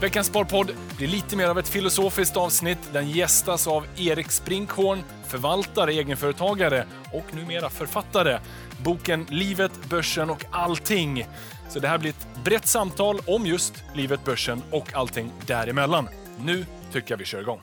Veckans Sparpodd blir lite mer av ett filosofiskt avsnitt. Den gästas av Erik Sprinkhorn, förvaltare, egenföretagare och numera författare. Boken Livet, börsen och allting. Så det här blir ett brett samtal om just livet, börsen och allting däremellan. Nu tycker jag vi kör igång.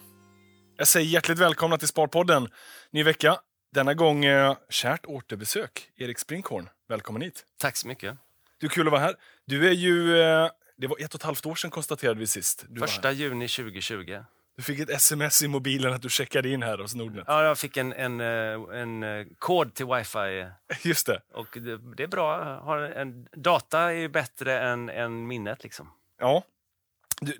Jag säger hjärtligt välkomna till Sparpodden. Ny vecka. Denna gång eh, kärt återbesök. Erik Sprinkhorn, välkommen hit. Tack så mycket. Du, kul att vara här. Du är ju... Eh, det var ett och ett halvt år sedan konstaterade vi sist. Du, Första juni 2020. du fick ett sms i mobilen att du checkade in här hos Nordnet. Ja, jag fick en, en, eh, en eh, kod till wifi. Just det. Och det, det är bra. En, data är ju bättre än, än minnet. Liksom. Ja.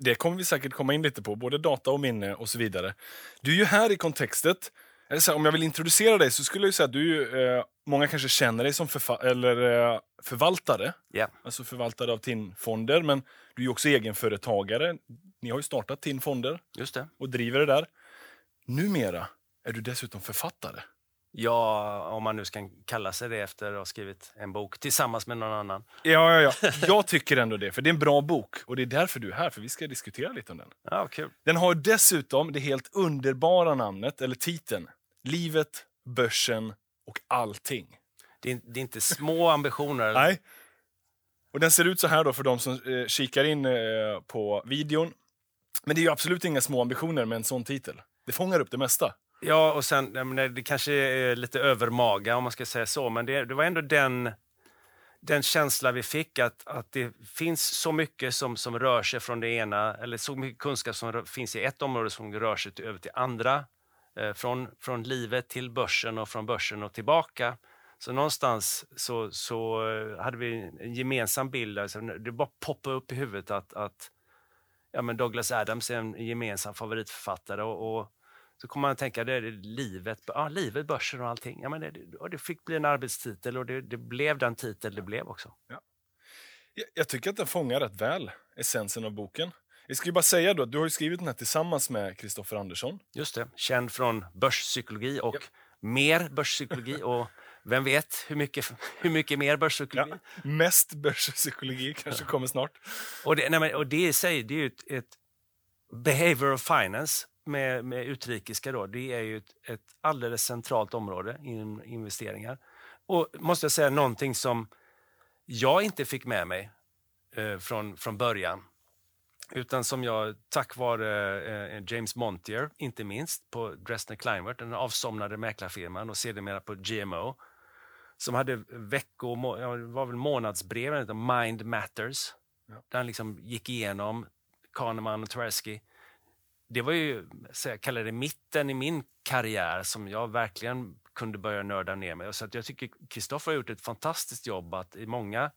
Det kommer vi säkert komma in lite på, både data och minne och så vidare. Du är ju här i kontextet. Eller så här, om jag vill introducera dig så skulle jag säga att du eh, många kanske känner dig som eller, eh, förvaltare, Ja. alltså förvaltare av TIN-fonder, men du är också egenföretagare. Ni har ju startat TIN-fonder Just det. och driver det där. Numera är du dessutom författare. Ja, om man nu ska kalla sig det efter att ha skrivit en bok tillsammans med någon annan. Ja, ja, ja. Jag tycker ändå det, för det är en bra bok och det är därför du är här, för vi ska diskutera lite om den. Ja, kul. Den har dessutom det helt underbara namnet, eller titeln, Livet, börsen och allting. Det är, det är inte små ambitioner. Nej. Och den ser ut så här då för de som eh, kikar in eh, på videon. Men det är absolut inga små ambitioner med en sån titel. Det fångar upp det mesta. Ja, och sen, menar, det kanske är lite övermaga om man ska säga så, men det, det var ändå den, den känsla vi fick att, att det finns så mycket som, som rör sig från det ena, eller så mycket kunskap som rör, finns i ett område som rör sig över till andra. Eh, från, från livet till börsen och från börsen och tillbaka. Så någonstans så, så eh, hade vi en gemensam bild, alltså, det bara poppade upp i huvudet att, att ja, men Douglas Adams är en gemensam favoritförfattare och, och så kommer man att tänka, det är livet, ja, livet, börsen och allting. Ja, men det, och det fick bli en arbetstitel och det, det blev den titel det blev också. Ja. jag tycker att den fångar rätt väl essensen av boken. Jag ska bara säga då att du har skrivit den här tillsammans med Kristoffer Andersson. Just det. Känd från börspsykologi och mer börspsykologi och vem vet hur mycket, hur mycket mer börspsykologi. Ja. Mest börspsykologi kanske kommer snart. Och, det, nej, men, och det i sig, det är ju ett, ett behavior of finance med, med utrikiska då, det är ju ett, ett alldeles centralt område inom investeringar. Och måste jag säga någonting som jag inte fick med mig eh, från, från början. Utan som jag tack vare eh, James Montier, inte minst, på Dresdner Kleinwert, den avsomnade mäklarfirman och sedermera på GMO, som hade vecko, ja, det var väl månadsbrev, Mind Matters, där han liksom gick igenom Kahneman och Tversky. Det var ju, så jag kallar det mitten i min karriär som jag verkligen kunde börja nörda ner mig. Så att jag tycker Kristoffer har gjort ett fantastiskt jobb att i många,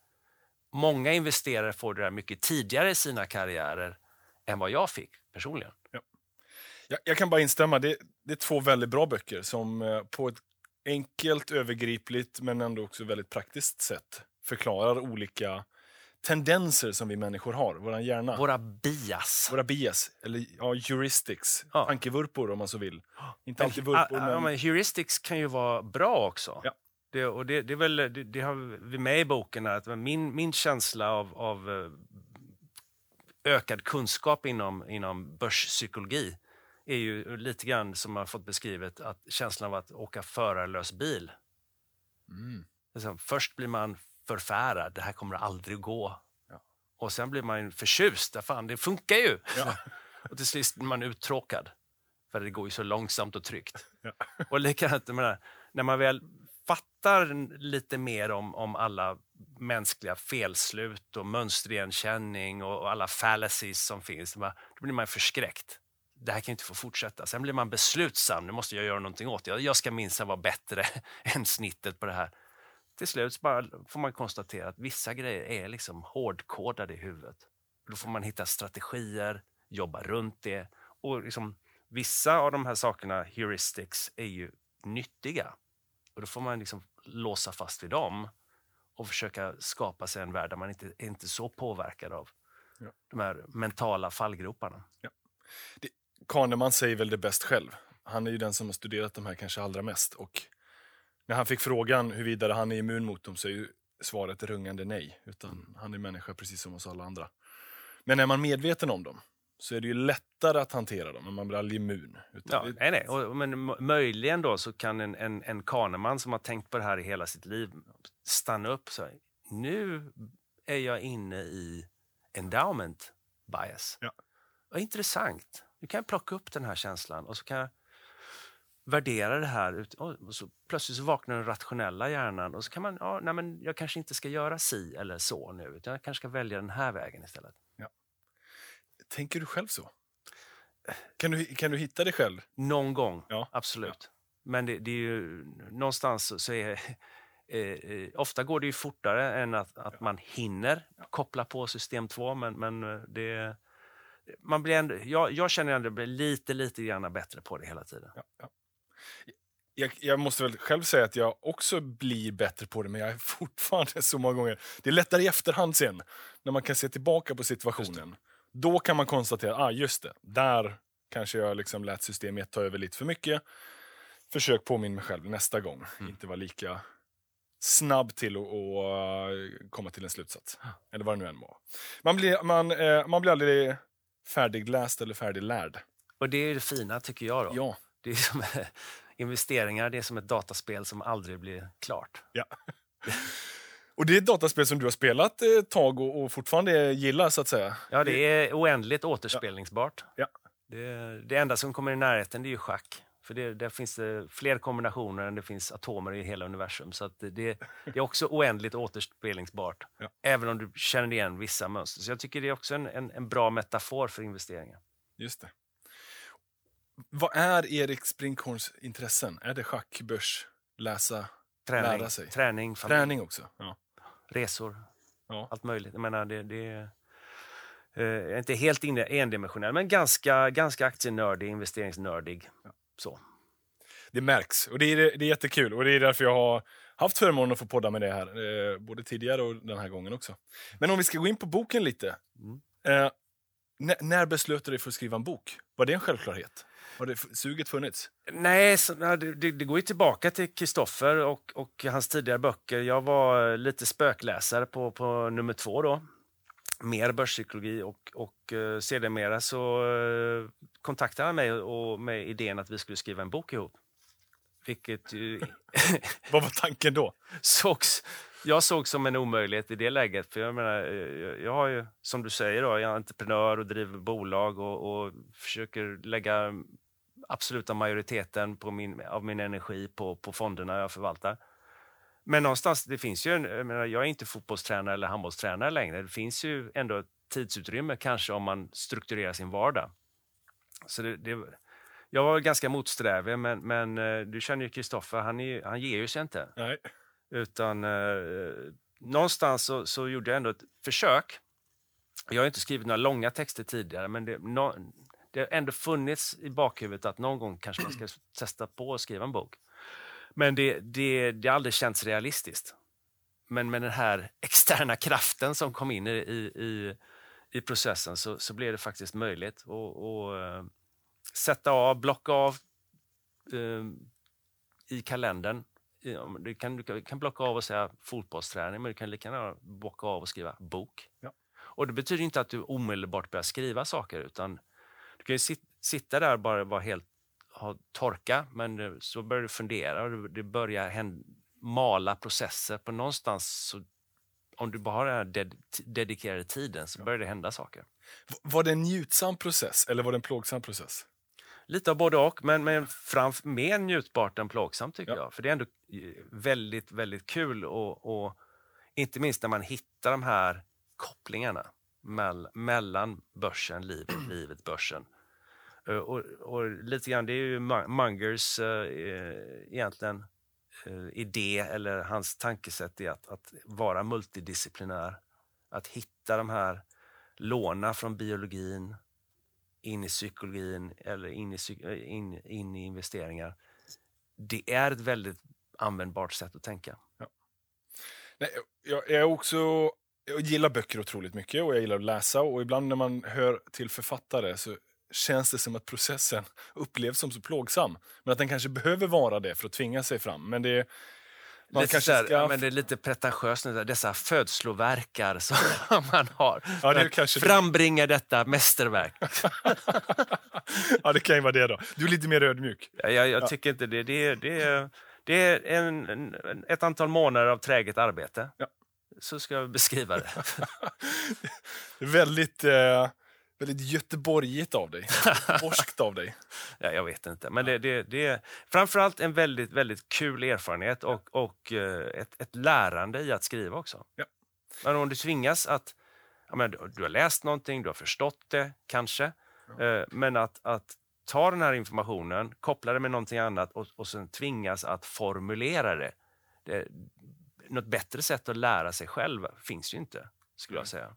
många investerare får det där mycket tidigare i sina karriärer än vad jag fick personligen. Jag, jag kan bara instämma. Det, det är två väldigt bra böcker som eh, på ett enkelt, övergripligt men ändå också väldigt praktiskt sätt förklarar olika tendenser som vi människor har. Vår hjärna. Våra bias. Våra bias, eller ja, heuristics. Ja. Tankevurpor om man så vill. Inte alltid vurpor, men... men heuristics kan ju vara bra också. Ja. Det, och det, det, är väl, det, det har vi med i boken. Att min, min känsla av, av eh, ökad kunskap inom, inom börspsykologi är ju lite grann som har fått beskrivet att känslan av att åka förarlös bil. Mm. Alltså, först blir man förfärad, det här kommer aldrig gå. Ja. Och sen blir man förtjust, "Ja, fan det funkar ju. Ja. och till sist blir man uttråkad. För det går ju så långsamt och tryggt. Ja. Och likadant, menar, när man väl fattar lite mer om, om alla mänskliga felslut och mönsterigenkänning och, och alla fallacies som finns, då blir man förskräckt. Det här kan inte få fortsätta. Sen blir man beslutsam, nu måste jag göra någonting åt det. Jag, ska minsann vara bättre än snittet på det här. Till slut så bara får man konstatera att vissa grejer är liksom hårdkodade i huvudet. Då får man hitta strategier, jobba runt det. Och liksom, vissa av de här sakerna, heuristics, är ju nyttiga. Och då får man liksom låsa fast vid dem och försöka skapa sig en värld där man inte är inte så påverkad av Ja. de här mentala fallgroparna. Kahneman säger väl det bäst själv. Han är ju den som har studerat de här kanske allra mest. Och när han fick frågan huruvida han är immun mot dem så är ju svaret rungande nej. Utan han är människa precis som oss alla andra. Men är man medveten om dem så är det ju lättare att hantera dem, men man blir aldrig immun. Ja, det, nej, nej. Och, men möjligen då så kan en, en, en kaneman som har tänkt på det här i hela sitt liv stanna upp och säga nu är jag inne i endowment bias. Ja. Vad intressant. Nu kan jag plocka upp den här känslan och så kan jag värdera det här. Och så plötsligt så vaknar den rationella hjärnan och så kan man, ja, nej, men jag kanske inte ska göra si eller så nu, utan jag kanske ska välja den här vägen istället. Tänker du själv så? Kan du, kan du hitta dig själv? Någon gång, Ja. absolut. Men det, det är ju någonstans så- är eh, eh, ofta går det ju fortare än att, att man hinner koppla på system 2, men, men eh, det man blir ändå, jag, jag känner ändå att jag blir lite, lite grann bättre på det hela tiden. Ja, ja. Jag, jag måste väl själv säga att jag också blir bättre på det, men jag är fortfarande så många gånger... Det är lättare i efterhand sen, när man kan se tillbaka på situationen. Då kan man konstatera, ah just det, där kanske jag liksom lät system 1 ta över lite för mycket. Försök påminna mig själv nästa gång. Inte vara lika snabb till att komma till en slutsats. Eller vad det nu än var. Man blir, man, eh, man blir aldrig färdigläst eller färdiglärd. Och det är det fina tycker jag. Då. Ja. Det är som investeringar, det är som ett dataspel som aldrig blir klart. Ja. Och det är ett dataspel som du har spelat ett tag och, och fortfarande gillar, så att säga. Ja, det är oändligt återspelningsbart. Ja. Det, det enda som kommer i närheten det är ju schack. För det, där finns det fler kombinationer än det finns atomer i hela universum. Så det, det är också oändligt återspelningsbart. Ja. Även om du känner igen vissa mönster. Så jag tycker det är också en, en, en bra metafor för investeringar. Just det. Vad är Erik Springhorns intressen? Är det schack, börs, läsa, Träning, Lära sig. träning familj, träning också? Ja. Resor, Ja. allt möjligt. Jag menar, det, det är... eh, inte helt endimensionell, men ganska, ganska aktienördig, investeringsnördig. Så. Det märks och det är, det är jättekul. Och det är därför jag har haft förmånen att få podda med det här. Eh, både tidigare och den här gången också. Men om vi ska gå in på boken lite. Mm. Eh, när, när beslöt du dig för att skriva en bok? Var det en självklarhet? Har det suget funnits? Nej, så, ja, det, det, går ju tillbaka till Kristoffer och, och hans tidigare böcker. Jag var lite spökläsare på, på nummer två då. Mer börspsykologi och, och uh, sedermera så uh, kontaktade han mig och, med idén att vi skulle skriva en bok ihop. Vilket ju Vad var tanken då? sågs, jag såg som en omöjlighet i det läget. För jag menar, eh, jag har ju, som du säger, då, jag är entreprenör och driver bolag och, och försöker lägga absoluta majoriteten på min, av min energi på, på fonderna jag förvaltar. Men någonstans, det finns ju jag, menar, jag är inte fotbollstränare eller handbollstränare längre. Det finns ju ändå ett tidsutrymme kanske om man strukturerar sin vardag. Så det, det, jag var ganska motsträvig, men, men eh, du känner ju Kristoffer, han, är- han ger ju sig inte. Nej. Utan eh, någonstans så, så gjorde jag ändå ett försök. Jag har inte skrivit några långa texter tidigare, men det, det har ändå funnits i bakhuvudet att någon gång kanske man ska testa på att skriva en bok. Men det, det, det har aldrig känts realistiskt. Men med den här externa kraften som kom in i, i, i processen så, så blev det faktiskt möjligt att eh, sätta av, blocka av eh, i kalendern Du kan, du kan- blocka av och säga fotbollsträning, men du kan lika gärna bocka av och skriva bok. Ja. Och Det betyder inte att du omedelbart börjar skriva saker, utan kan ju sit, sitta där och bara vara helt ha torka, men så börjar du fundera och det- börjar hän- mala processer. På någonstans, så, om du bara har den här ded, dedikerade tiden, så börjar det hända saker. Var det en njutsam process eller var det en plågsam process? Lite av både och, men, men fram, mer njutbart än plågsamt tycker Ja. jag. För det är ändå eh, väldigt, väldigt kul och, och inte minst när man hittar de här kopplingarna mell, mellan börsen, livet, livet, börsen. Eh, och, och lite grann, det är ju Mungers eh, egentligen eh, idé eller hans tankesätt är att, att vara multidisciplinär. Att hitta de här låna från biologin, in i psykologin eller in i, eh, in, in i investeringar. Det är ett väldigt användbart sätt att tänka. Nej, jag, jag, är också, jag gillar böcker otroligt mycket och jag gillar att läsa. Och ibland när man hör till författare så känns det som att processen upplevs som så plågsam. Men att den kanske behöver vara det för att tvinga sig fram. Men det, Man lite, kanske här, ska- ja, men det är lite pretentiöst, nu, dessa födsloverkar som man har. Ja, det är kanske det. Frambringa detta mästerverk. ja, det kan ju vara det då. Du är lite mer ödmjuk. Jag, jag, jag tycker inte det. Det är, det är, det är en, en, ett antal månader av träget arbete. Ja. Så ska jag beskriva det. Det är väldigt, eh, väldigt göteborgigt av dig. Borskt av dig. Ja, jag vet inte. Men det, det, det är framförallt en väldigt, väldigt kul erfarenhet och, och eh, ett, ett lärande i att skriva också. Ja. Men om du tvingas att... Ja, men du, har läst någonting, du har förstått det kanske. Eh, men att, att ta den här informationen, koppla det med någonting annat och, och sen tvingas att formulera det. det. Något bättre sätt att lära sig själv finns ju inte, skulle jag säga.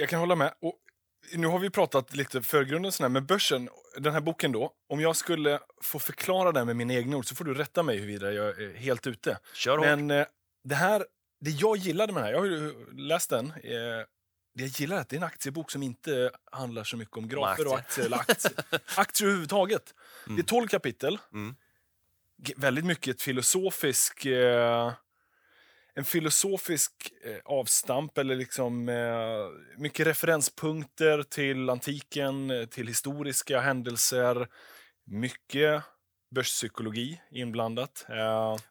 Jag kan hålla med. Och nu har vi pratat lite förgrunden sån här, men börsen, den här boken då. Om jag skulle få förklara den med mina egna ord så får du rätta mig huruvida jag är helt ute. Kör hårt. Men eh, det här, det jag gillade med den här, jag har ju läst den. Eh, det jag gillar är att det är en aktiebok som inte handlar så mycket om grafer och aktier eller aktier, aktier överhuvudtaget. Det är 12 kapitel. Mm. Väldigt mycket filosofisk... Eh, en filosofisk eh, avstamp, eller liksom eh, mycket referenspunkter till antiken, eh, till historiska händelser. Mycket börspsykologi inblandat.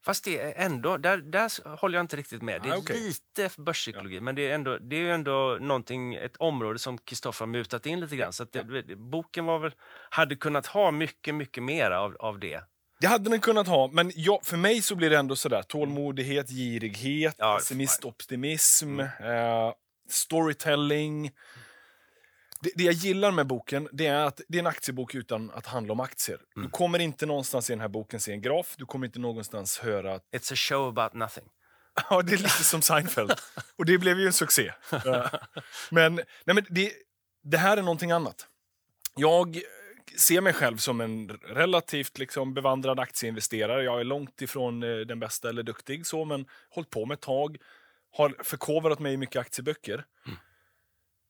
Fast det är ändå, där, där håller jag inte riktigt med. Det är Ah, okej. lite börspsykologi, men det är, ändå, det är ändå någonting, ett område som Kristoffer har mutat in lite grann. Så det- boken var väl, hade kunnat ha mycket, mycket mer av, av det. Det hade den kunnat ha, men jag, för mig så blir det ändå sådär tålmodighet, girighet, Ja, pessimist, optimism, Mm. eh, storytelling. Det, det jag gillar med boken det är att det är en aktiebok utan att handla om aktier. Mm. Du kommer inte någonstans i den här boken se en graf, du kommer inte någonstans höra att It's a show about nothing. Ja, det är lite som Seinfeld. Och det blev ju en succé. Men nej, men det, det här är någonting annat. Jag ser mig själv som en relativt liksom, bevandrad aktieinvesterare. Jag är långt ifrån eh, den bästa eller duktig, så, men hållit på med ett tag. Har förkovrat mig i mycket aktieböcker.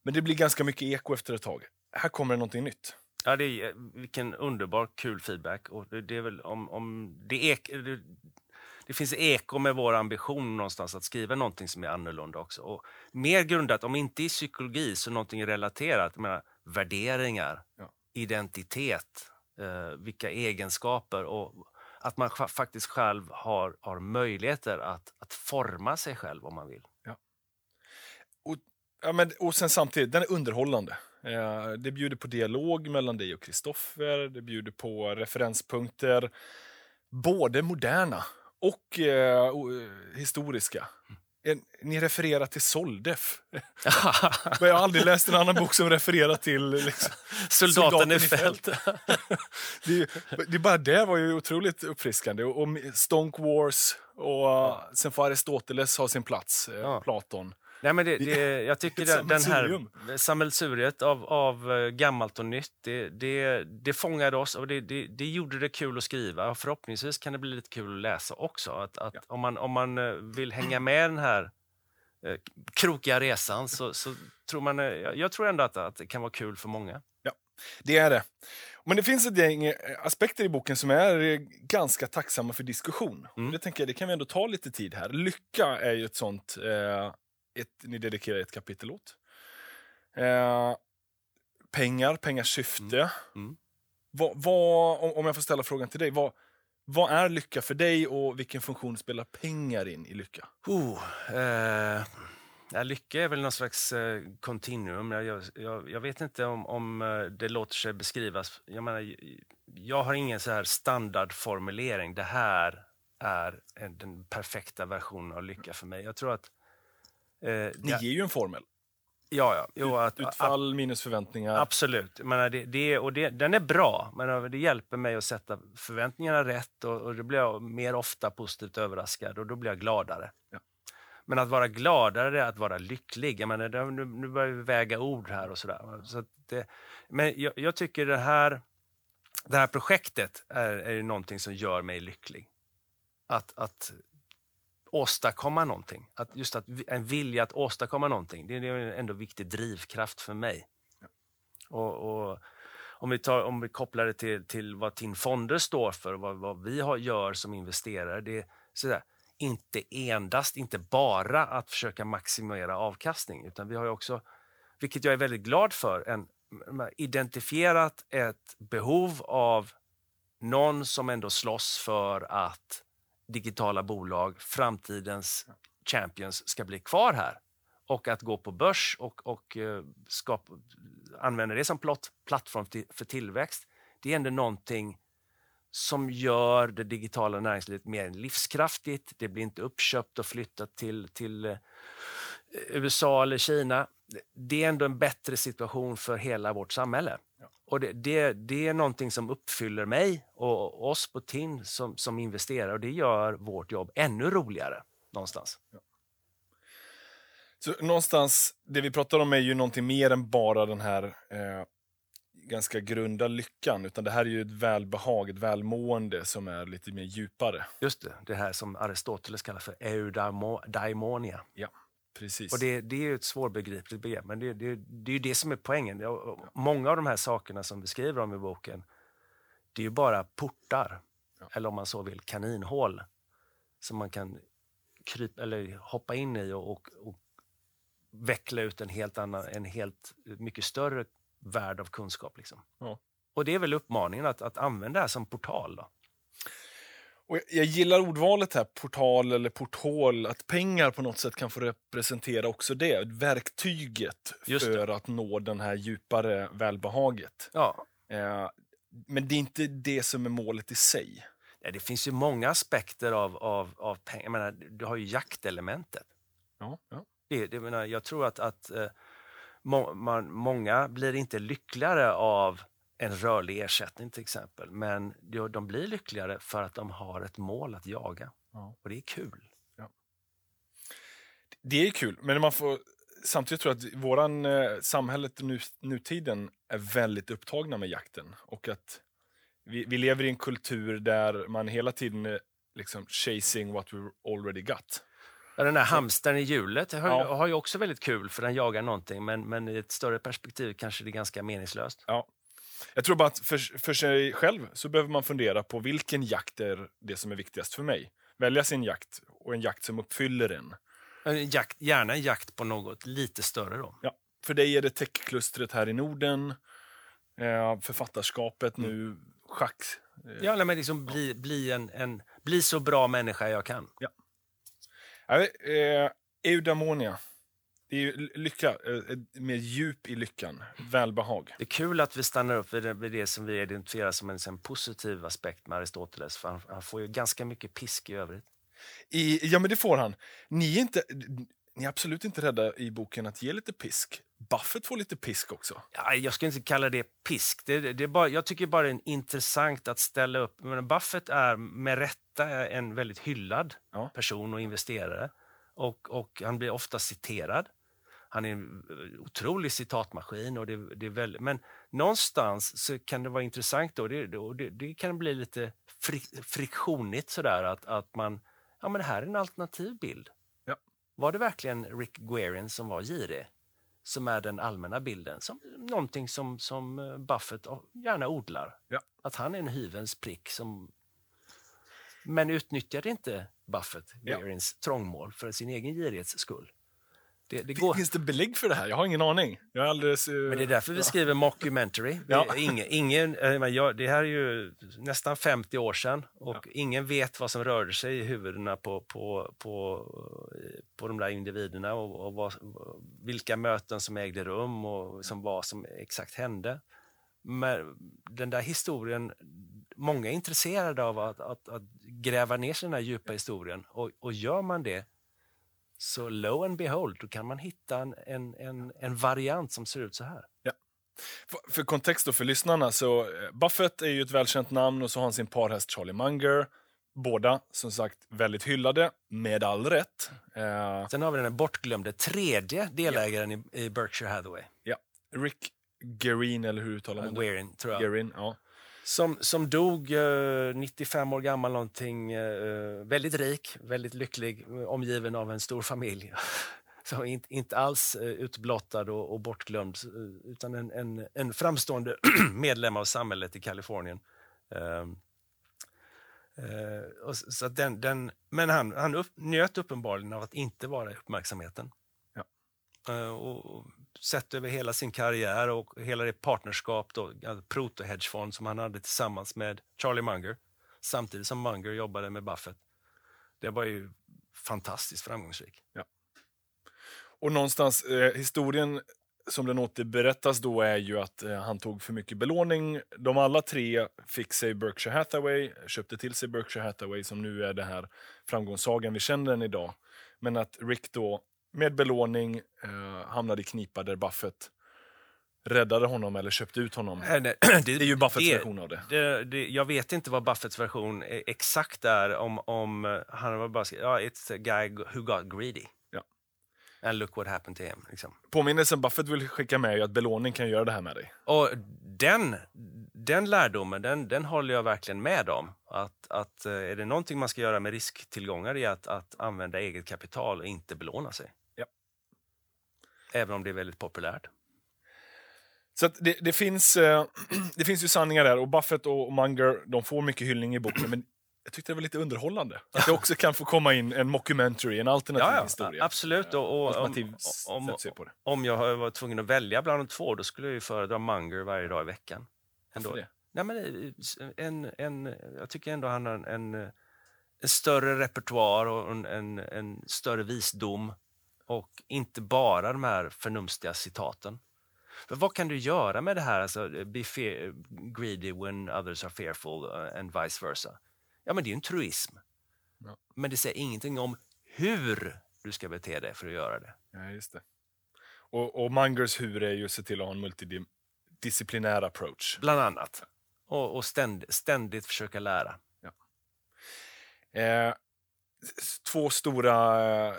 Men det blir ganska mycket eko efter ett tag. Här kommer det någonting nytt. Ja, det är, vilken underbar, kul feedback. Och det, det är väl om, om det, ek, det, det finns eko med vår ambition någonstans att skriva någonting som är annorlunda också. Och mer grundat, om inte i psykologi, så någonting relaterat. Jag menar, värderingar, Ja. Identitet, eh, vilka egenskaper och att man fa- faktiskt själv har, har möjligheter att, att forma sig själv om man vill. Ja, men, och sen samtidigt, den är underhållande. Eh, det bjuder på dialog mellan dig och Kristoffer. Det bjuder på referenspunkter, både moderna och eh, historiska. En, ni refererar till Soldef. Men jag har aldrig läst en annan bok som refererar till... Liksom, Soldaten Soldaten i fält. det, det bara det var ju otroligt uppfriskande. Och, och Stonk Wars och sen får Aristoteles ha sin plats, eh, Ja. Platon. Nej, men det, det, jag tycker den, den här sammelsuriet av, av eh, gammalt och nytt, det, det, det fångade oss och det, det, det gjorde det kul att skriva. Och förhoppningsvis kan det bli lite kul att läsa också. Att, att Ja. om, man, om man eh, vill hänga med den här eh, krokiga resan så, så tror man... Jag, tror ändå att, att det kan vara kul för många. Det är det. Men det finns ett gäng aspekter i boken som är ganska tacksamma för diskussion. Mm. Det tänker jag, det kan vi ändå ta lite tid här. Lycka är ju ett sånt, eh, ett, ni dedikerar ett kapitel åt. Eh, pengar, pengars syfte. Mm. Vad, vad, om- jag får ställa frågan till dig, vad, vad är lycka för dig och vilken funktion spelar pengar in i lycka? Oh, eh, lycka är väl någon slags eh, continuum. Jag, jag, jag, jag vet inte om, om eh, det låter sig beskrivas. Jag, menar, jag har ingen så här standardformulering. Det här är en, den perfekta versionen av lycka för mig. Jag tror att... Eh, Ni ja, ger ju en formel. ja, ja. Jo, att, Utfall minus förväntningar. Absolut. Menar, det, det, och det, den är bra, men det hjälper mig att sätta förväntningarna rätt och, och då blir jag mer ofta positivt överraskad och då blir jag gladare. Ja. Men att vara gladare är att vara lycklig. Jag menar, nu, nu börjar vi väga ord här och sådär. Så det, men jag, jag tycker det här, det här projektet är, är någonting som gör mig lycklig. Att, att åstadkomma någonting. Att just att, en vilja att åstadkomma någonting, det är ändå en viktig drivkraft för mig. Och, och, om vi, tar, om vi kopplar det till, till vad TIN Fonder står för, vad, vad vi har, gör som investerare, det är sådär, inte endast, inte bara att försöka maximera avkastning, utan vi har också, vilket jag är väldigt glad för, en, identifierat ett behov av någon som ändå slåss för att digitala bolag, framtidens champions, ska bli kvar här och att gå på börs och, och eh, skapa, använda det som plott, plattform till, för tillväxt. Det är ändå någonting som gör det digitala näringslivet mer livskraftigt. Det blir inte uppköpt och flyttat till, till eh, USA eller Kina. Det är ändå en bättre situation för hela vårt samhälle. Och det, det, det, är någonting som uppfyller mig och oss på TIN som, som investerare och det gör vårt jobb ännu roligare någonstans. Ja. Så någonstans, det vi pratar om är ju någonting mer än bara den här eh, ganska grunda lyckan, utan det här är ju ett välbehag, ett välmående som är lite mer djupare. Just det, det här som Aristoteles kallar för eudaimonia. Ja, precis. Och det, det är ju ett svårbegripligt begrepp, men det, det, det är ju det som är poängen. Många av de här sakerna som vi skriver om i boken, det är ju bara portar, ja. eller om man så vill kaninhål, som man kan krypa, eller hoppa in i och, och, och veckla ut en helt annan, en helt mycket större värld av kunskap. Liksom. Ja. Och det är väl uppmaningen att, att använda det här som portal. Då. Och jag gillar ordvalet här, portal eller porthål, att pengar på något sätt kan få representera också det, verktyget för att nå den här djupare välbehaget. Ja. Eh, men det är inte det som är målet i sig. Ja, det finns ju många aspekter av, av, av pengar. Jag menar, du har ju jaktelementet. Ja, ja. Det, det menar, jag tror att, att eh, må, man, många blir inte lyckligare av en rörlig ersättning till exempel. Men de, blir lyckligare för att de har ett mål att jaga. Ja. Och det är kul. Ja. Det är kul, men man får samtidigt tror jag att våran, eh, samhället nu, nutiden är väldigt upptagna med jakten. Och att vi, vi lever i en kultur där man hela tiden är liksom chasing what we already got. Ja, den där hamstern i hjulet har, ja. har ju också väldigt kul för den jagar någonting men, men i ett större perspektiv kanske det är ganska meningslöst. Ja. Jag tror bara att för, för sig själv så behöver man fundera på vilken jakt är det som är viktigast för mig. Välja sin jakt och en jakt som uppfyller en. en jakt, gärna en jakt på något lite större då. Ja. För dig är det techklustret här i Norden, eh, författarskapet mm. nu, schack. Eh. Ja, men liksom bli, bli, en, en, bli så bra människa jag kan. Ja. Eh, eudaimonia. Det är lycka, eh, med djup i lyckan, välbehag. Det är kul att vi stannar upp vid det, vid det som vi identifierar som en, en positiv aspekt med Aristoteles, för han, han, får ju ganska mycket pisk i övrigt. I, ja, men det får han. Ni är, inte, ni är absolut inte rädda i boken att ge lite pisk. Buffett får lite pisk också. Ja, jag skulle inte kalla det pisk. Det, det är bara, jag tycker bara det är intressant att ställa upp. Men Buffett är med rätta en väldigt hyllad ja. person och investerare. Och, och han blir ofta citerad. Han är en otrolig citatmaskin. Och det, det är väldigt, men någonstans så kan det vara intressant då. Det, det, det kan bli lite frik, friktionigt sådär att, att man, ja men det här är en alternativ bild. Ja. Var det verkligen Rick Guerin som var girig? som är den allmänna bilden. Som, någonting som, som eh, Buffett gärna odlar. Ja. Att han är en hyvens prick. Som, men utnyttjar inte Buffett Guerins ja. trångmål för sin egen girighets skull. Det, det går... Finns det belägg för det här? Jag har ingen aning. Jag är alldeles, uh... Men det är därför vi skriver mockumentary. Ja. Ingen, ingen, jag, det här är ju nästan 50 år sedan och ja. ingen vet vad som rörde sig i huvudena på, på, på, på de där individerna och, och vad, vilka möten som ägde rum och som vad som exakt hände. Men den där historien, många är intresserade av att, att, att gräva ner sig i den här djupa historien och, och gör man det så lo and behold, då kan man hitta en, en, en, en variant som ser ut så här. Ja. För, för kontext då för lyssnarna, så eh, Buffett är ju ett välkänt namn och så har han sin parhäst Charlie Munger. Båda som sagt väldigt hyllade, med all rätt. Eh... Sen har vi den bortglömde tredje delägaren ja. i, i, Berkshire Hathaway. Ja, Rick Gerin, eller hur uttalar man det? Gerin, tror jag. Gerin, ja. Som, som dog eh, 95 år gammal, någonting, eh, väldigt rik, väldigt lycklig, omgiven av en stor familj. så inte, inte alls eh, utblottad och, och bortglömd, eh, utan en, en, en framstående medlem av samhället i Kalifornien. Uh, och så den, den, men han, han upp, njöt uppenbarligen av att inte vara i uppmärksamheten. Ja. Uh, och sett över hela sin karriär och hela det partnerskap, då, proto-hedgefond som han hade tillsammans med Charlie Munger, samtidigt som Munger jobbade med Buffett. Det var ju fantastiskt framgångsrikt. Ja. Och någonstans, eh, historien som den återberättas då är ju att eh, han tog för mycket belåning. De alla tre fick sig Berkshire Hathaway, köpte till sig Berkshire Hathaway som nu är det här framgångssagan vi känner den idag. Men att Rick då med belåning eh, hamnade i knipa där Buffett räddade honom eller köpte ut honom. Nej, nej, det, är ju Buffetts version av det. det, det. Jag vet inte vad Buffetts version exakt är. Om, om han var bara ja, it's a guy who got greedy. And look what happened to him. Liksom. Påminnelsen Buffett vill skicka med är att belåning kan göra det här med dig. Och den, den lärdomen, den, den håller jag verkligen med om. Att, att eh, är det någonting man ska göra med risktillgångar är att, att använda eget kapital och inte belåna sig. Ja. Även om det är väldigt populärt. Så det, det, finns, eh, det finns ju sanningar där och Buffett och Munger de får mycket hyllning i boken. Men jag tyckte det var lite underhållande. Att det också kan få komma in en mockumentary, en alternativ ja, ja, historia. Absolut. Och, och, alternativ om, om, om jag var tvungen att välja bland de två, då skulle jag ju föredra Munger varje dag i veckan. Ändå. Varför det? Nej, men eh, en, en, jag tycker ändå han har en, en, en större repertoar och en, en, en större visdom. Och inte bara de här förnumstiga citaten. För vad kan du göra med det här, alltså, be greedy when others are fearful uh, and vice versa? Ja, men det är ju en truism. Ja. Men det säger ingenting om hur du ska bete dig för att göra det. Ja, just det. Och, och Mungers hur är ju att se till att ha en multidisciplinär approach. Bland annat. Och, och ständ, ständigt försöka lära. Ja. Eh, två stora eh,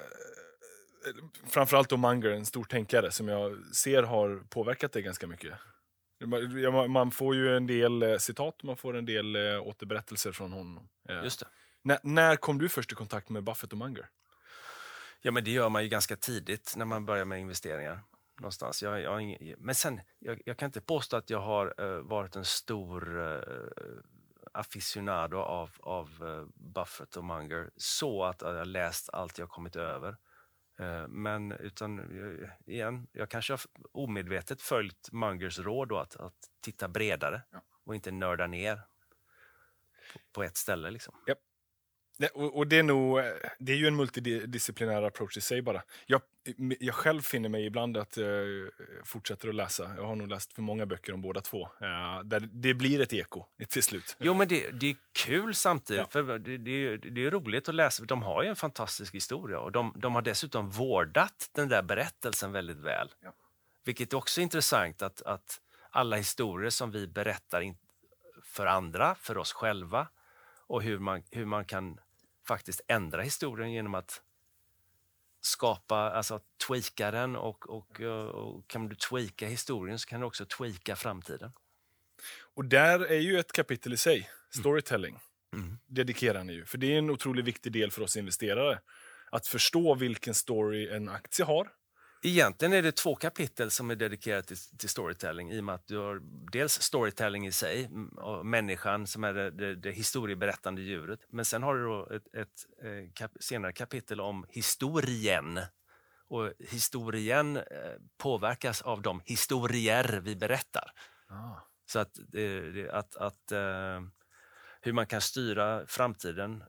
framförallt då Munger, en stor tänkare som jag ser har påverkat det ganska mycket. Man får ju en del eh, citat, man får en del eh, återberättelser från honom. Eh, Just det. när kom du först i kontakt med Buffett och Munger? Ja, men det gör man ju ganska tidigt när man börjar med investeringar. Någonstans. Jag, jag, men sen, jag, jag, kan inte påstå att jag har uh, varit en stor uh, aficionado av, av uh, Buffett och Munger så att jag läst allt jag kommit över. Eh, men utan, eh, igen, jag kanske har omedvetet följt Mungers råd då, att, att titta bredare ja. och inte nörda ner på, på ett ställe. Liksom. Ja. Och, och, det är nog, det är ju en multidisciplinär approach i sig bara. Jag, jag själv finner mig ibland att jag eh, fortsätter att läsa. Jag har nog läst för många böcker om båda två. Uh, där det blir ett eko till slut. Jo, men det, det är kul samtidigt. Ja. För det, det, det, är roligt att läsa. De har ju en fantastisk historia och de, de har dessutom vårdat den där berättelsen väldigt väl. Ja. Vilket är också intressant att, att alla historier som vi berättar för andra, för oss själva och hur man, hur man kan faktiskt ändra historien genom att skapa, alltså tweaka den och, och, och, kan du tweaka historien så kan du också tweaka framtiden. Och där är ju ett kapitel i sig, storytelling, mm. dedikerar ni ju. För det är en otroligt viktig del för oss investerare. Att förstå vilken story en aktie har Egentligen är det två kapitel som är dedikerade till, till, storytelling i och med att du har dels storytelling i sig, och människan som är det, det, det historieberättande djuret. Men sen har du då ett, ett eh, kap, senare kapitel om historien. Och historien eh, påverkas av de historier vi berättar. Ah. Så att, det, att, att hur man kan styra framtiden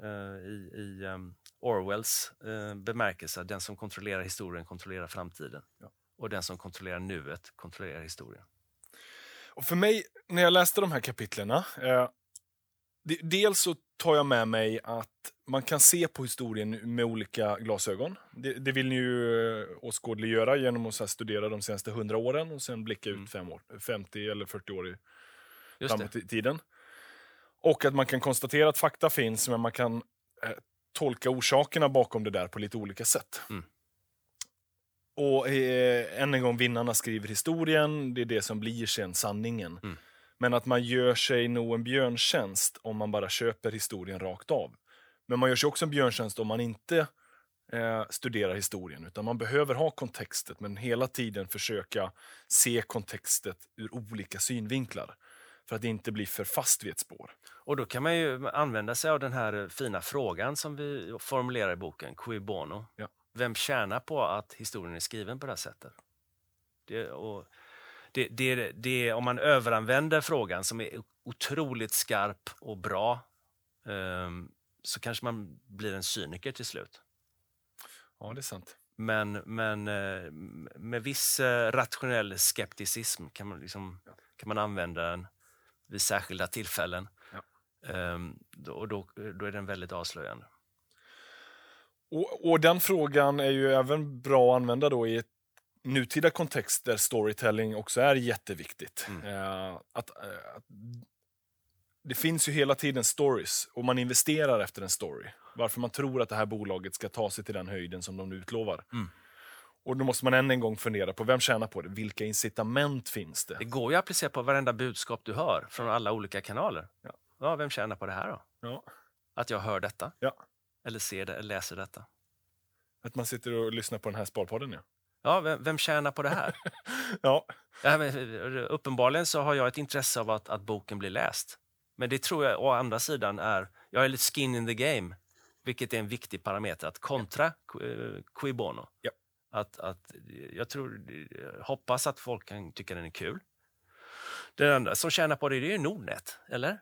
i, i um, Orwells eh, bemärkelse. Den som kontrollerar historien kontrollerar framtiden. Ja. Och den som kontrollerar nuet kontrollerar historien. Och för mig, när jag läste de här kapitlerna, eh, dels så tar jag med mig att man kan se på historien med olika glasögon. Det, det vill ni ju eh, åskådliggöra genom att studera de senaste hundra åren och sen blicka mm. ut fem år, 50 eller 40 år i, framåt i tiden. Och att man kan konstatera att fakta finns, men man kan eh, tolka orsakerna bakom det där på lite olika sätt. Mm. Och eh, än en gång, vinnarna skriver historien, det är det som blir sen sanningen. Mm. Men att man gör sig nog en björntjänst om man bara köper historien rakt av. Men man gör sig också en björntjänst om man inte eh, studerar historien, utan man behöver ha kontextet, men hela tiden försöka se kontextet ur olika synvinklar för att inte bli för fast vid ett spår. Och då kan man ju använda sig av den här fina frågan som vi formulerar i boken, Cui bono. Ja. Vem tjänar på att historien är skriven på det här sättet? Det, och det, det, det, om man överanvänder frågan som är otroligt skarp och bra um, så kanske man blir en cyniker till slut. Ja, det är sant. Men, men eh, med viss eh, rationell skepticism kan man, liksom, kan man använda den vid särskilda tillfällen. Ja. Då, och då, då är den väldigt avslöjande. Och, och, den frågan är ju även bra att använda då i ett nutida kontext där storytelling också är jätteviktigt. Mm. Uh, att, uh, att, det finns ju hela tiden stories och man investerar efter en story. Varför man tror att det här bolaget ska ta sig till den höjden som de utlovar. Mm. Och då måste man än en gång fundera på vem tjänar på det? Vilka incitament finns det? Det går ju att applicera på varenda budskap du hör från alla olika kanaler. Ja. Ja, vem tjänar på det här då? Ja. Att jag hör detta? Ja. Eller ser det, eller läser detta? Att man sitter och lyssnar på den här Sparpodden, ja. Ja, vem, vem tjänar på det här? ja. ja uppenbarligen så har jag ett intresse av att, att boken blir läst. Men det tror jag å andra sidan är, jag är lite skin in the game, vilket är en viktig parameter att kontra ja. qui bono. Ja. Att, att, jag tror, hoppas att folk kan tycka den är kul. Den enda som tjänar på det, det är Nordnet, eller?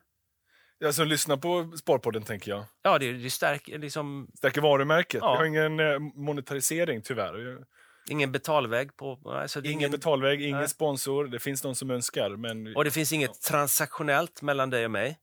Ja, som lyssnar på Sparpodden, tänker jag. Ja, det, det stärker, liksom... stärker varumärket. Ja. Vi har ingen eh, monetarisering, tyvärr. Ingen betalväg? på... Alltså, ingen, ingen betalväg, ingen nej. sponsor. Det finns de som önskar. Men... Och det finns inget ja. transaktionellt mellan dig och mig?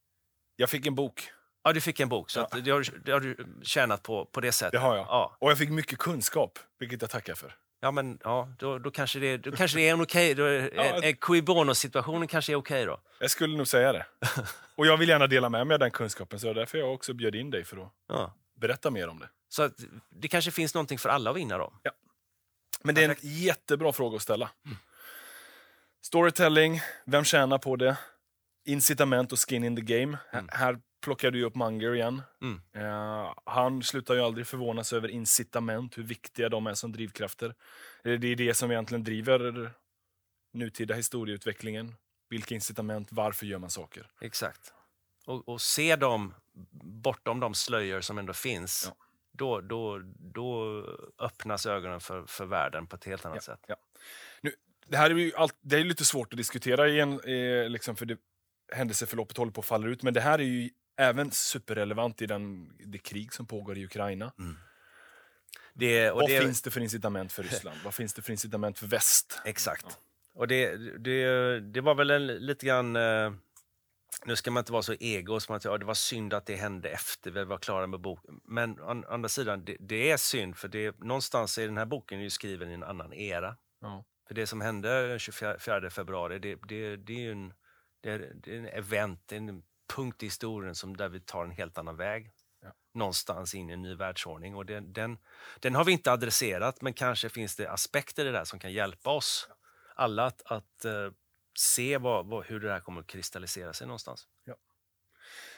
Jag fick en bok. Ja, du fick en bok. Så ja. det, har, det har du tjänat på, på det sättet? Det har jag. Ja. Och jag fick mycket kunskap, vilket jag tackar för. Ja, men ja, då, då, kanske, det, då kanske det är en okej... Okay, ja. Cui bono-situationen kanske är okej okay då? Jag skulle nog säga det. Och jag vill gärna dela med mig av den kunskapen, så därför jag också bjöd in dig för att ja. berätta mer om det. Så att det kanske finns någonting för alla att vinna då? Ja. Men det är en jättebra fråga att ställa. Mm. Storytelling, vem tjänar på det? Incitament och skin in the game. Mm. Här plockar du upp Munger igen. Mm. Uh, han slutar ju aldrig förvånas över incitament, hur viktiga de är som drivkrafter. Det är det som egentligen driver nutida historieutvecklingen. Vilka incitament, varför gör man saker? Exakt. Och, och se dem bortom de slöjor som ändå finns. Ja. Då, då, då öppnas ögonen för, för världen på ett helt annat ja, sätt. Ja. Nu, det här är ju allt, det är lite svårt att diskutera igen, eh, liksom för det, händelseförloppet håller på att falla ut. Men det här är ju även superrelevant i den, det krig som pågår i Ukraina. Mm. Det, Vad det, finns det för incitament för Ryssland? Vad finns det för incitament för väst? Exakt. Ja. Och det, det, det var väl en, lite grann... Eh, nu ska man inte vara så ego som att ja, det var synd att det hände efter vi var klara med boken. Men å andra sidan, det, det, är synd för det, någonstans är den här boken ju skriven i en annan era. Ja. För det som hände den 24 februari, det, det, det är ju en, det är, det är en event, en punkt i historien som där vi tar en helt annan väg. Ja. Någonstans in i en ny världsordning. Och den, den, den, har vi inte adresserat, men kanske finns det aspekter i det där som kan hjälpa oss alla att, att uh, se vad, vad, hur det här kommer att kristallisera sig någonstans. Ja.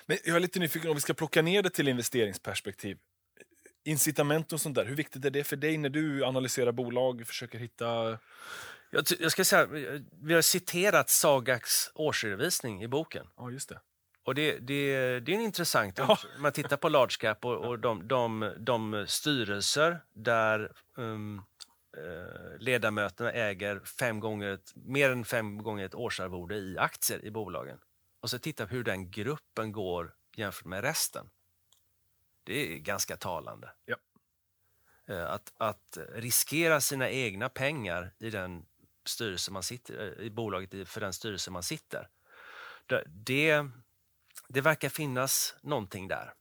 Men jag är lite nyfiken om vi ska plocka ner det till investeringsperspektiv. Incitament och sånt där, hur viktigt är det för dig när du analyserar bolag, försöker hitta... Jag, jag ska säga, vi har citerat Sagax årsredovisning i boken. Ja, just det. Och det, det, det är intressant. Ja. Om man tittar på large cap och, och de, de, de styrelser där um, uh, ledamöterna äger fem gånger, mer än fem gånger ett årsarvode i aktier i bolagen. Och så titta hur den gruppen går jämfört med resten. Det är ganska talande. Ja. Uh, att, att riskera sina egna pengar i den styrelse man sitter, i bolaget för den styrelse man sitter. Det, det verkar finnas någonting där.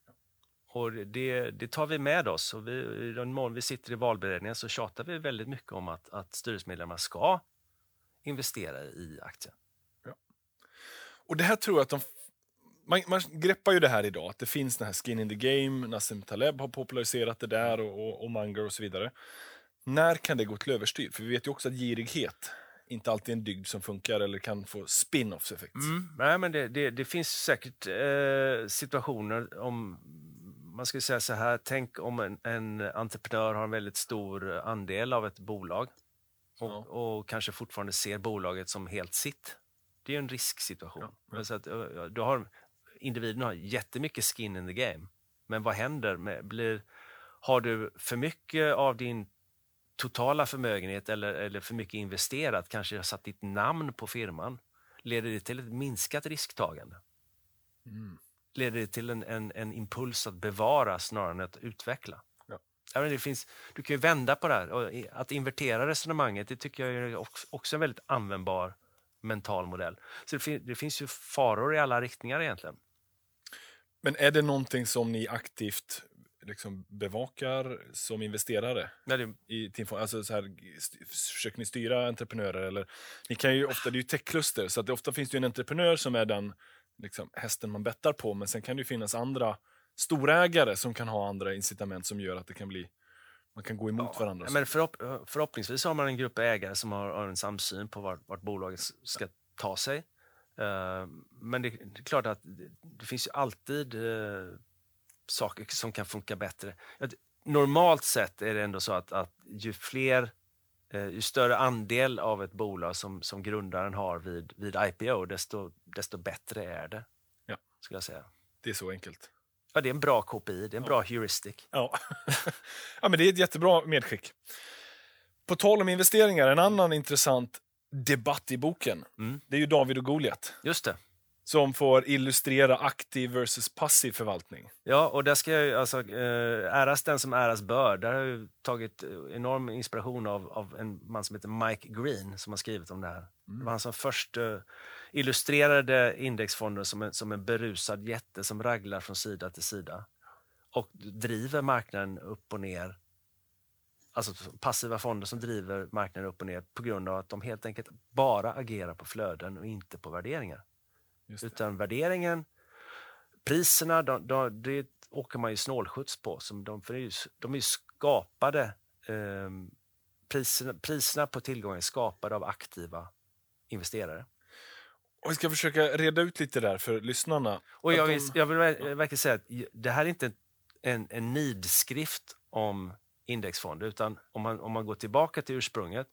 Och det, det tar vi med oss. Och vi, I den mån vi sitter i valberedningen så tjatar vi väldigt mycket om att, att styrelsemedlemmar ska investera i aktier. Ja. Och det här tror jag att de man, man greppar ju det här idag, att det finns den här skin in the game, Nassim Taleb har populariserat det där och, och, och Munger och så vidare. När kan det gå till överstyr? För vi vet ju också att girighet inte alltid en dygd som funkar eller kan få spin-offs effekt. Mm. Nej, men det, det, det finns säkert eh, situationer om man skulle säga så här, tänk om en, en entreprenör har en väldigt stor andel av ett bolag och, Ja. och kanske fortfarande ser bolaget som helt sitt. Det är ju en risksituation. Ja, ja. Så att, ö, ö, du har, individen har jättemycket skin in the game. Men vad händer? Med, blir, har du för mycket av din totala förmögenhet eller, eller för mycket investerat, kanske har satt ditt namn på firman, leder det till ett minskat risktagande? Mm. leder det till en, en, en impuls att bevara snarare än att utveckla. Ja. Det finns, du kan ju vända på det här. Att invertera resonemanget det tycker jag är också, också en väldigt användbar mental modell. Så det, fin, det finns ju faror i alla riktningar egentligen. Men är det någonting som ni aktivt liksom bevakar som investerare? Ja, det, I Teamfond? Alltså så här, försöker ni styra entreprenörer? Eller, ni kan ju ofta, det är ju techkluster, så att det, ofta finns det ju en entreprenör som är den liksom, hästen man bettar på, men sen kan det ju finnas andra storägare som kan ha andra incitament som gör att det kan bli man kan gå emot varandra. Ja, men förhopp, förhoppningsvis har man en grupp ägare som har, har en samsyn på vart, vart bolaget ska ta sig. Eh, men det, det är klart att det, det finns ju alltid uh, saker som kan funka bättre. Normalt sett är det ändå så att, att ju fler eh, ju större andel av ett bolag som, som grundaren har vid, vid IPO, desto, desto bättre är det. Ja. Skulle jag säga. Det är så enkelt. Ja, det är en bra KPI, det är en bra heuristic. Ja. ja, men det är ett jättebra medskick. På tal om investeringar, en annan intressant debatt i boken, Mm. det är ju David och Goliat Just det. Som får illustrera aktiv versus passiv förvaltning. Ja, och där ska jag ju, alltså, eh, äras den som äras bör. Där har jag tagit eh, enorm inspiration av, av en man som heter Mike Green som har skrivit om det här. Det var han som först eh, illustrerade indexfonder som en, som en berusad jätte som raglar från sida till sida och driver marknaden upp och ner. Alltså passiva fonder som driver marknaden upp och ner på grund av att de helt enkelt bara agerar på flöden och inte på värderingar. Utan värderingen, priserna, de, de, det åker man ju snålskjuts på. Som de, för är ju, de är ju skapade, eh, priserna, priserna på tillgången är skapade av aktiva investerare. Och vi ska försöka reda ut lite där för lyssnarna. Och jag vill, jag vill ver- verkligen säga att det här är inte en, en nidskrift om indexfonder, utan om man, om man går tillbaka till ursprunget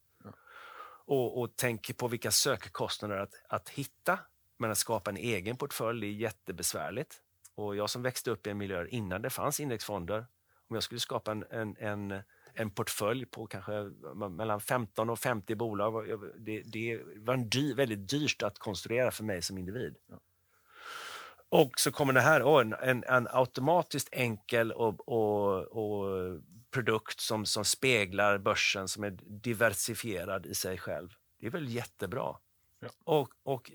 och, och tänker på vilka sökkostnader att, att hitta, men att skapa en egen portfölj är jättebesvärligt. Och jag som växte upp i en miljö innan det fanns indexfonder, om jag skulle skapa en, en, en, en portfölj på kanske mellan 15 och 50 bolag, det, det var en dy, väldigt dyrt att konstruera för mig som individ. Och så kommer det här, en, en, en automatiskt enkel och, och, och produkt som, som speglar börsen, som är diversifierad i sig själv. Det är väl jättebra. Ja. Och, och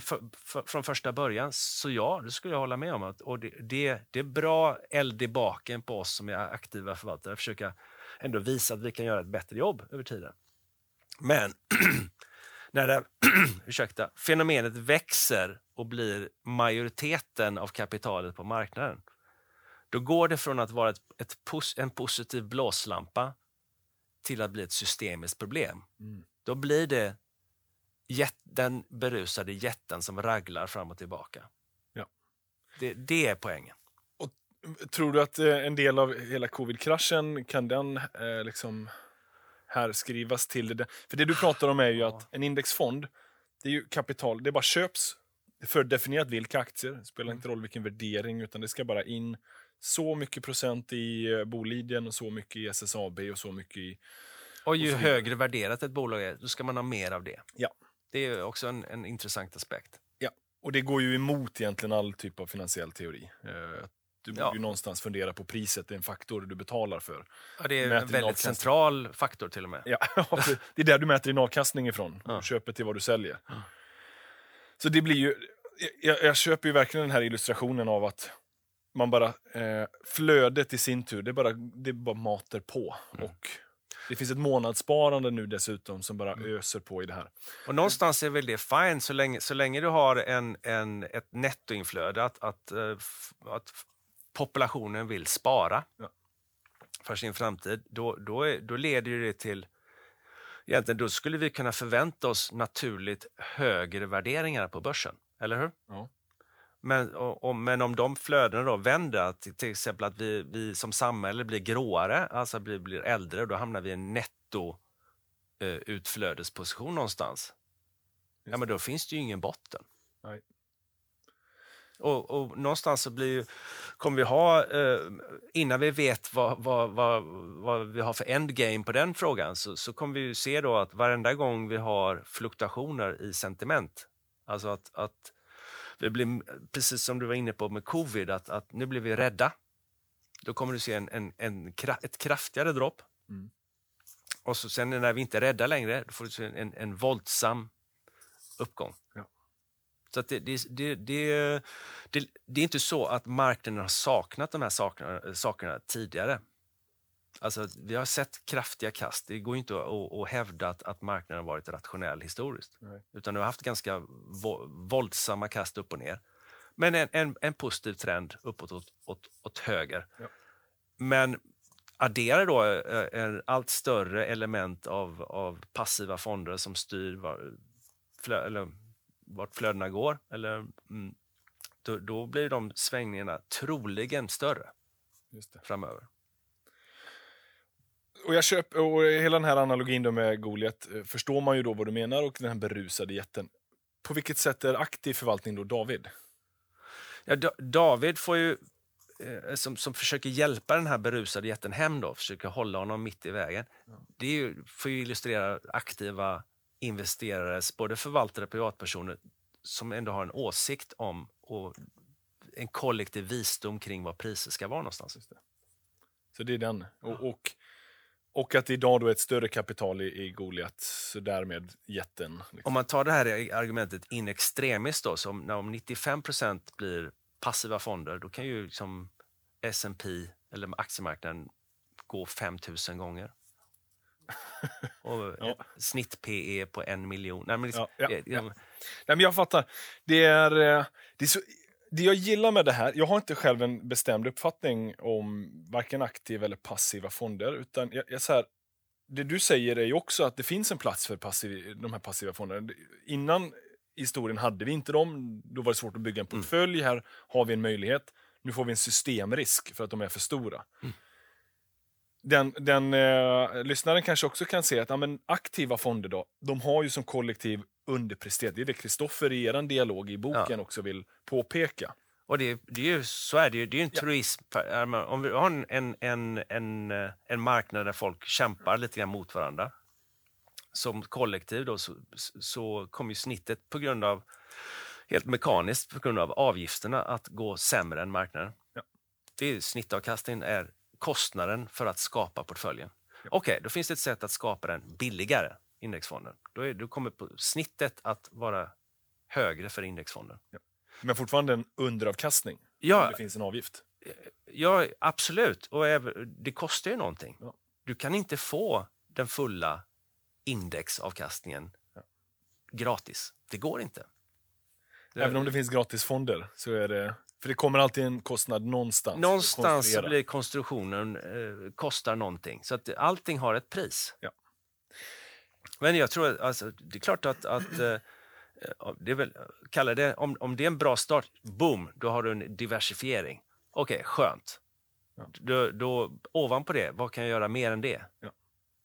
för, för, från första början, så ja, det skulle jag hålla med om. Att, och det, det, det är bra eld i baken på oss som är aktiva förvaltare, att försöka ändå visa att vi kan göra ett bättre jobb över tiden. Men när det, ursäkta, fenomenet växer och blir majoriteten av kapitalet på marknaden, då går det från att vara ett, ett en positiv blåslampa till att bli ett systemiskt problem. Mm. Då blir det jät, den berusade jätten som raglar fram och tillbaka. Ja. Det, det är poängen. Tror du att eh, en del av hela covid-kraschen, kan den eh, liksom här skrivas till det? För det du pratar om är ju Ja. att en indexfond, det är ju kapital, det bara köps. Det är fördefinierat vilka aktier, det spelar inte roll vilken värdering, utan det ska bara in så mycket procent i eh, Boliden och så mycket i SSAB och så mycket i... Och ju vidare. högre värderat ett bolag är, då ska man ha mer av det. Ja. Det är också en, en intressant aspekt. Och det går ju emot egentligen all typ av finansiell teori. Eh, Du borde Ja. ju någonstans fundera på priset, det är en faktor du betalar för. Ja, det är en väldigt central faktor till och med. Ja, det är där du mäter din avkastning ifrån. Ja. Du köper till vad du säljer. Så det blir ju... Jag, jag köper ju verkligen den här illustrationen av att man bara... Eh, flödet i sin tur, det bara, det bara matar på. Mm. Och det finns ett månadssparande nu dessutom som bara öser på i det här. Och någonstans är väl det fine så länge, så länge du har en, en, ett nettoinflöde, att, att, eh, att populationen vill spara Ja. för sin framtid, då, då, är, då leder det till Egentligen, då skulle vi kunna förvänta oss naturligt högre värderingar på börsen, eller hur? Ja. Men, och, och, men om de flödena då vänder, till, till exempel att vi, vi som samhälle blir gråare, alltså blir, blir äldre, då hamnar vi i en netto eh, utflödesposition någonstans. Ja, men då finns det ju ingen botten. Nej. Och, och någonstans så blir, kommer vi ha, eh, innan vi vet vad, vad, vad, vad, vi har för endgame på den frågan, så, så kommer vi se då att varenda gång vi har fluktuationer i sentiment, alltså att, att vi blir, precis som du var inne på med covid, att, att nu blir vi rädda. Då kommer du se en, en, en, ett kraftigare dropp. Mm. Och så sen när vi inte är rädda längre, då får du se en, en våldsam uppgång. Ja. Så det, det, det, det, det, är inte så att marknaden har saknat de här sakerna, sakerna tidigare. Alltså, vi har sett kraftiga kast. Det går inte att, att hävda att, att marknaden har varit rationell historiskt. Nej. Utan du har haft ganska våldsamma kast upp och ner. Men en, en, en positiv trend uppåt åt, åt, åt höger. Ja. Men addera då en allt större element av, av passiva fonder som styr var, flö, eller, vart flödena går. Eller, mm, då, då, blir de svängningarna troligen större framöver och jag köper, och hela den här analogin då med Goliat eh, förstår man ju då vad du menar och den här berusade jätten. På vilket sätt är aktiv förvaltning då David? Ja, David får ju, eh, som, som försöker hjälpa den här berusade jätten hem då, försöker hålla honom mitt i vägen. Ja. Det ju, får ju illustrera aktiva investerares, både förvaltare och privatpersoner, som ändå har en åsikt om och en kollektiv visdom kring var priser ska vara någonstans. Så det är den. Och, och och att idag då är ett större kapital i, i Goliat, så därmed jätten. Liksom. Om man tar det här argumentet in extremis då, så om, om 95% blir passiva fonder, då kan ju liksom S&P eller aktiemarknaden gå 5000 gånger. Och ja. snitt PE på en miljon. Nej, men liksom, ja, ja, ja. Nej, men jag fattar. Det är, eh, det är så det jag gillar med det här, jag har inte själv en bestämd uppfattning om varken aktiva eller passiva fonder. Utan jag, jag, så här, det du säger är ju också att det finns en plats för passiv, de här passiva fonderna. Innan historien hade vi inte dem, då var det svårt att bygga en mm. portfölj. Mm. Här har vi en möjlighet. Nu får vi en systemrisk för att de är för stora. Mm. Den, den eh, lyssnaren kanske också kan se att ja, men aktiva fonder då, de har ju som kollektiv underpresterat. Det är det Kristoffer i er dialog i boken ja. också vill påpeka. Och det, det är ju, så är det ju. Det är en ja. turism. Om vi har en, en, en, en marknad där folk kämpar lite grann mot varandra som kollektiv då, så, så kommer snittet på grund av helt mekaniskt på grund av avgifterna att gå sämre än marknaden. Ja. Det är, snittavkastningen är kostnaden för att skapa portföljen. Ja. Okej, okay, då finns det ett sätt att skapa den billigare indexfonden. Då, är, då kommer på snittet att vara högre för indexfonden. Ja. Men fortfarande en underavkastning? Ja, det finns en avgift? Ja, absolut. Och det kostar ju någonting. Ja. Du kan inte få den fulla indexavkastningen ja. gratis. Det går inte. Även om det finns gratisfonder så är det... För det kommer alltid en kostnad någonstans. Någonstans blir konstruktionen eh, kostar någonting. Så att allting har ett pris. Ja. Men jag tror, alltså, det är klart att, att eh, det är väl, kalla det, om, om det är en bra start, boom, då har du en diversifiering. Okej, okay, skönt. Ja. Då, då, ovanpå det, vad kan jag göra mer än det? Ja.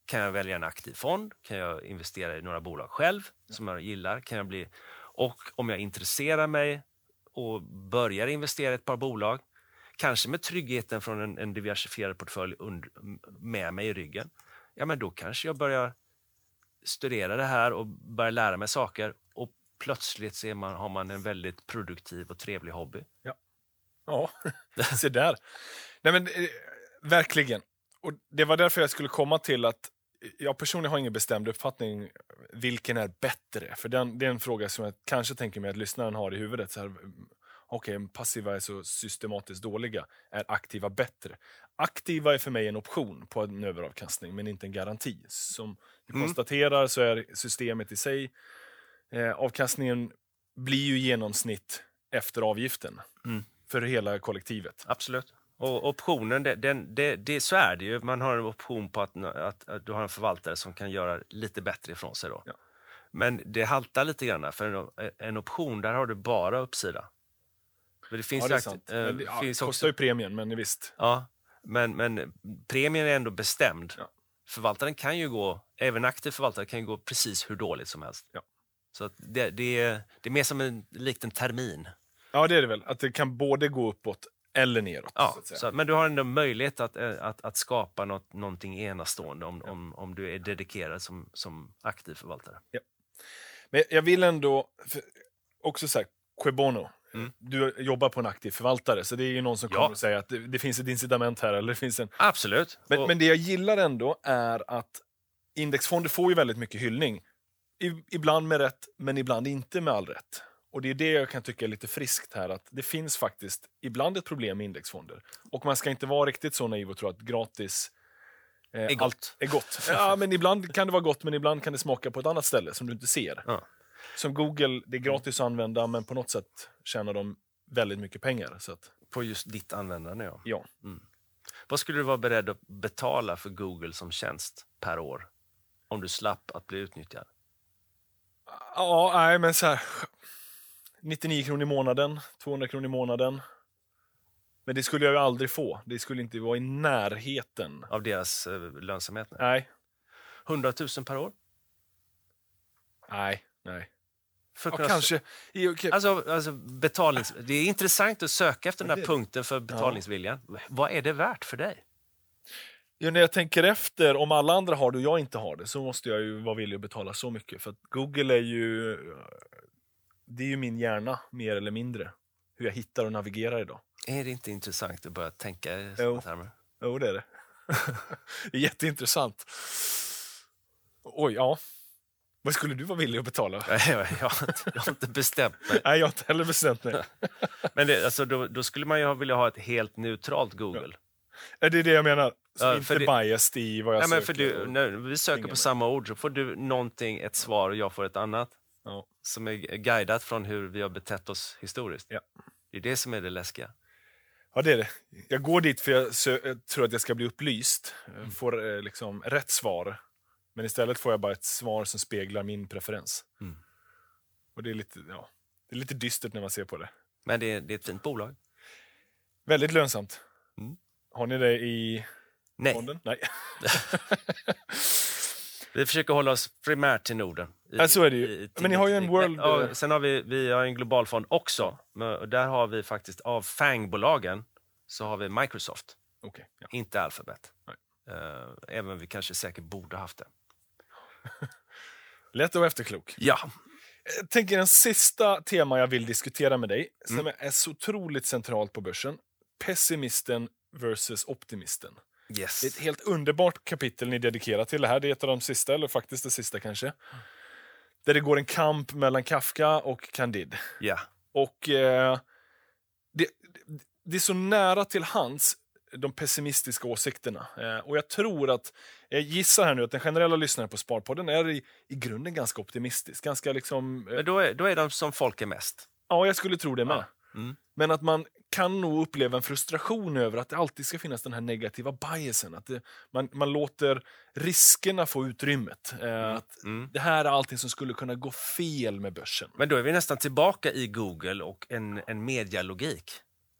Kan jag välja en aktiv fond? Kan jag investera i några bolag själv ja. som jag gillar? Kan jag bli, och om jag intresserar mig och börjar investera i ett par bolag, kanske med tryggheten från en, en diversifierad portfölj und, med mig i ryggen, ja men då kanske jag börjar studera det här och börja lära mig saker och plötsligt ser man, har man en väldigt produktiv och trevlig hobby. Ja, ja. se där. Nej, men, eh, verkligen. Och Det var därför jag skulle komma till att eh, jag personligen har ingen bestämd uppfattning vilken är bättre. För den, det är en fråga som jag kanske tänker mig att lyssnaren har i huvudet. Så här, eh, Okej, okay, passiva är så systematiskt dåliga. Är aktiva bättre? Aktiva är för mig en option på en överavkastning, men inte en garanti. Som du mm. konstaterar så är systemet i sig, eh, avkastningen blir ju genomsnitt efter avgiften mm. för hela kollektivet. Absolut. Och optionen, det, den, det, det, så är det ju. Man har en option på att, att, att, du har en förvaltare som kan göra lite bättre ifrån sig. Då. Ja. Men det haltar lite grann, för en, en option där har du bara uppsida. Men det finns Ja, det är sant. Men det ja, finns kostar också, ju premien, men visst. ja, men, men premien är ändå bestämd. Ja. Förvaltaren kan ju gå, även aktiv förvaltare kan ju gå precis hur dåligt som helst. Ja. Så det, det, är, det är mer som en likt en termin. Ja, det är det väl. Att det kan både gå uppåt eller neråt. Ja, så så, men du har ändå möjlighet att, eh, att, att skapa något, någonting enastående om, om, om du är dedikerad som, som aktiv förvaltare. Men jag vill ändå också säga, Quebono. Mm. Du jobbar på en aktiv förvaltare, så det är ju någon som Ja. kommer att säga att det, det finns ett incitament här. Eller det finns en... Absolut. men, Och- men det jag gillar ändå är att indexfonder får ju väldigt mycket hyllning. I, ibland med rätt, men ibland inte med all rätt. Och det är det jag kan tycka är lite friskt här, att det finns faktiskt ibland ett problem med indexfonder. Och man ska inte vara riktigt så naiv och tro att gratis eh, Är gott. allt är gott. Ja, men ibland kan det vara gott, men ibland kan det smaka på ett annat ställe som du inte ser. Ja. Som Google, det är gratis att använda, men på något sätt tjänar de väldigt mycket pengar. Så att, På just ditt användande, ja. ja. Vad skulle du vara beredd att betala för Google som tjänst per år? Om du slapp att bli utnyttjad? Ja, nej, men så här. 99 kronor i månaden, 200 kronor i månaden. Men det skulle jag ju aldrig få. Det skulle inte vara i närheten. Av deras eh, lönsamhet? Nej. Nej, 100 000 per år? nej, nej. För att Ja, kanske. I, okej. Alltså, alltså betalnings... Det är intressant att söka efter den Ja, här punkten för betalningsviljan. Vad är det värt för dig? Ja, när jag tänker efter, om alla andra har det och jag inte har det, så måste jag ju vara villig att betala så mycket. För att Google är ju... Det är ju min hjärna, mer eller mindre. Hur jag hittar och navigerar idag. Är det inte intressant att börja tänka i sådana termer? Jo, det är det. det är jätteintressant. Oj, ja. Vad skulle du vara villig att betala? jag, jag, jag, har inte- jag har inte bestämt mig. Nej, jag har inte heller bestämt mig. Men det, alltså, då, då skulle man ju vilja ha ett helt neutralt Google. Är det det jag menar? Ja, inte det- biased i vad jag Nej, söker. du, när vi söker på mig. samma ord så får du någonting, ett svar och jag får ett annat. Ja. Som är guidat från hur vi har betett oss historiskt. Ja. Det är det som är det läskiga. Ja, det är det. Jag går dit för jag, jag tror att jag ska bli upplyst. Mm. Får eh, liksom rätt svar. Men istället får jag bara ett svar som speglar min preferens. Mm. Och det är, lite, ja, det är lite dystert när man ser på det. Men det är, det är ett fint bolag. Väldigt lönsamt. Mm. Har ni det i Nej, fonden? Nej. vi försöker hålla oss primärt till Norden. I- Ja, så är det ju. i- Men ni har ju en world- Ja, sen har vi, vi har en global fond också. Där har vi faktiskt av FANG-bolagen så har vi Microsoft, Okej, ja. inte Alphabet. Nej. Eh, även vi kanske säkert borde haft det. Lätt att vara efterklok. Ja, Jag tänker en sista tema jag vill diskutera med dig, som Mm. är så otroligt centralt på börsen. Pessimisten versus optimisten. yes. Det är ett helt underbart kapitel ni dedikerar till det här. Det är ett av de sista, eller faktiskt det sista kanske. Där det går en kamp mellan Kafka och Candide. Ja. Och eh, det, det är så nära till hands, de pessimistiska åsikterna. Eh, och jag tror att, jag gissar här nu att den generella lyssnaren på Sparpodden är i, i grunden ganska optimistisk. Ganska liksom, eh, Men då är, då är de som folk är mest. ja, jag skulle tro det med. Mm. Men att man kan nog uppleva en frustration över att det alltid ska finnas den här negativa biasen. Att det, man, man låter riskerna få utrymmet. Eh, att Mm. Det här är allting som skulle kunna gå fel med börsen. Men då är vi nästan tillbaka i Google och en, en medialogik.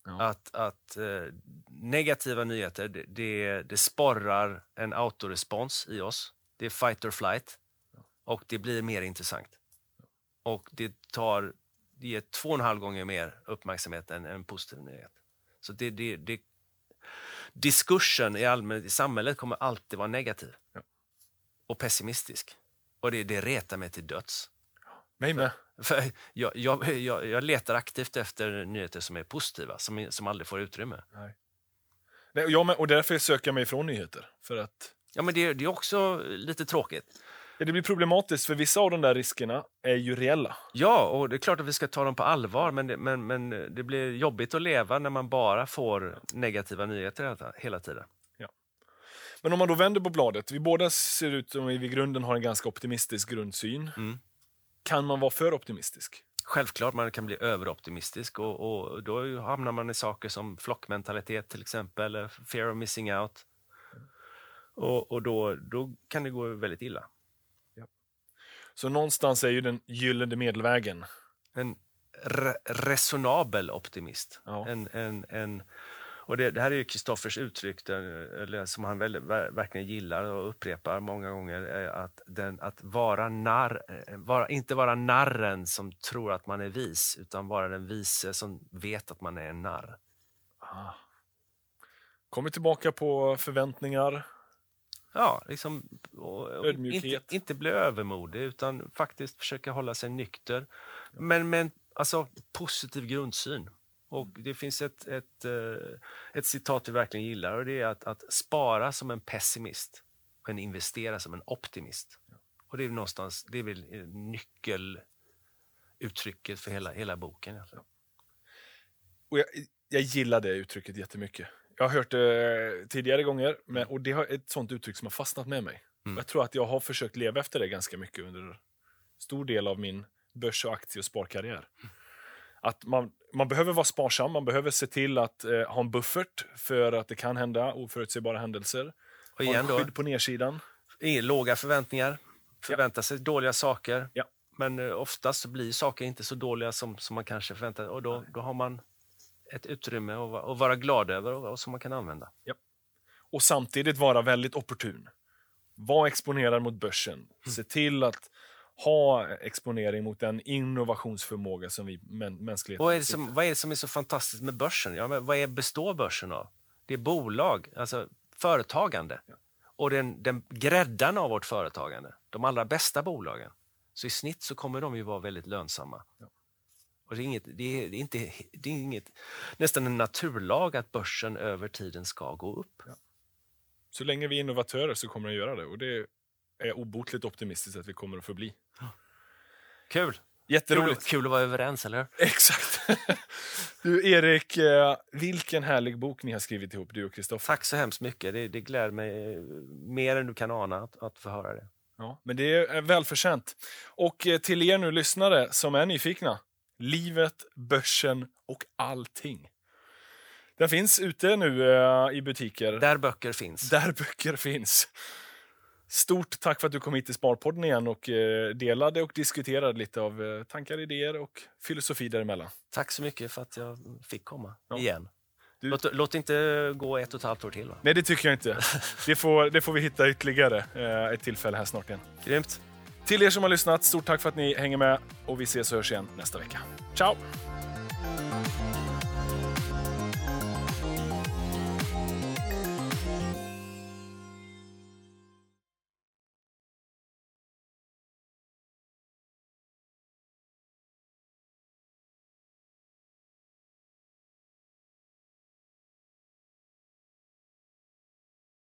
Ja. Att, att eh, negativa nyheter, det, det, det sporrar en autorespons i oss. Det är fight or flight. Och det blir mer intressant. Och det tar det ger två och en halv gånger mer uppmärksamhet än en positiv nyhet. Så det, det, det, diskursen i, allmän, i samhället kommer alltid vara negativ. Ja. Och pessimistisk. Och det, det retar mig till döds. Mig med. Jag, jag, jag, jag letar aktivt efter nyheter som är positiva, som, som aldrig får utrymme. Nej, och jag. Och därför söker jag mig ifrån nyheter. För att Ja, men det, det är också lite tråkigt. ja, det blir problematiskt, för vissa av de där riskerna är ju reella. Ja, och det är klart att vi ska ta dem på allvar, men det, men, men det blir jobbigt att leva när man bara får negativa nyheter hela, tiden. Men om man då vänder på bladet, vi båda ser ut som vi i grunden har en ganska optimistisk grundsyn. Mm. Kan man vara för optimistisk? Självklart man kan bli överoptimistisk och, och då hamnar man i saker som flockmentalitet till exempel, eller fear of missing out. Och, och då, då kan det gå väldigt illa. Så någonstans är ju den gyllene medelvägen. Men re resonabel optimist. Ja. En, en, en, och det, det här är ju Kristoffers uttryck den, som han väl, ver, verkligen gillar och upprepar många gånger. Att, den, att vara narr, eh, vara, inte vara narren som tror att man är vis utan vara den vise som vet att man är en narr. Ah. Kommer tillbaka på förväntningar. Ja, liksom, Ödmjukhet. inte, inte bli övermodig utan faktiskt försöka hålla sig nykter. Men med en alltså, positiv grundsyn. Och det finns ett, ett, eh, ett citat vi verkligen gillar och det är att, att spara som en pessimist men investera som en optimist. Och det är någonstans, det är väl eh, nyckeluttrycket för hela, hela boken. Och jag, jag gillar det uttrycket jättemycket. Jag har hört det tidigare gånger men, och det är ett sånt uttryck som har fastnat med mig. Mm. Jag tror att jag har försökt leva efter det ganska mycket under stor del av min börs och aktie och sparkarriär. Att man, man behöver vara sparsam, man behöver se till att eh, ha en buffert för att det kan hända oförutsebara händelser. Och Ha igen en då, skydd på nedsidan. inga låga förväntningar, förvänta sig dåliga saker. Ja. Men eh, oftast så blir saker inte så dåliga som, som man kanske förväntar sig. Och då, då har man ett utrymme att, att vara glad över och, och som man kan använda. Och samtidigt vara väldigt opportun. Var exponerad mot börsen. Mm. Se till att ha exponering mot den innovationsförmåga som vi mä mänskligheten Vad är, som, vad är det som är så fantastiskt med börsen? Ja, vad är, består börsen av? Det är bolag, alltså företagande. Och den, den gräddan av vårt företagande, de allra bästa bolagen. Så i snitt så kommer de ju vara väldigt lönsamma. Och det är, inget, det, är, inte, det är inget, nästan en naturlag att börsen över tiden ska gå upp. Så länge vi är innovatörer så kommer den göra det. Och det är obotligt optimistiskt att vi kommer att förbli. Kul! Jätteroligt. kul att vara överens, eller Exakt. Du, Erik, eh, vilken härlig bok ni har skrivit ihop, du och Kristoffer. Tack så hemskt mycket. Det, det gläder mig eh, mer än du kan ana att, att få höra det. Ja, men det är välförtjänt. Och eh, till er nu lyssnare som är nyfikna. Livet, börsen och allting. Den finns ute nu eh, i butiker. Där böcker finns. Där böcker finns. Stort tack för att du kom hit till Sparpodden igen och eh, delade och diskuterade lite av eh, tankar, idéer och filosofi däremellan. Tack så mycket för att jag fick komma Ja. igen. Du- Låt, låt inte gå ett och ett halvt år till. Va? Nej, det tycker jag inte. Det får, det får vi hitta ytterligare eh, ett tillfälle här snart igen. Grymt! Till er som har lyssnat, stort tack för att ni hänger med och vi ses och hörs igen nästa vecka. Ciao!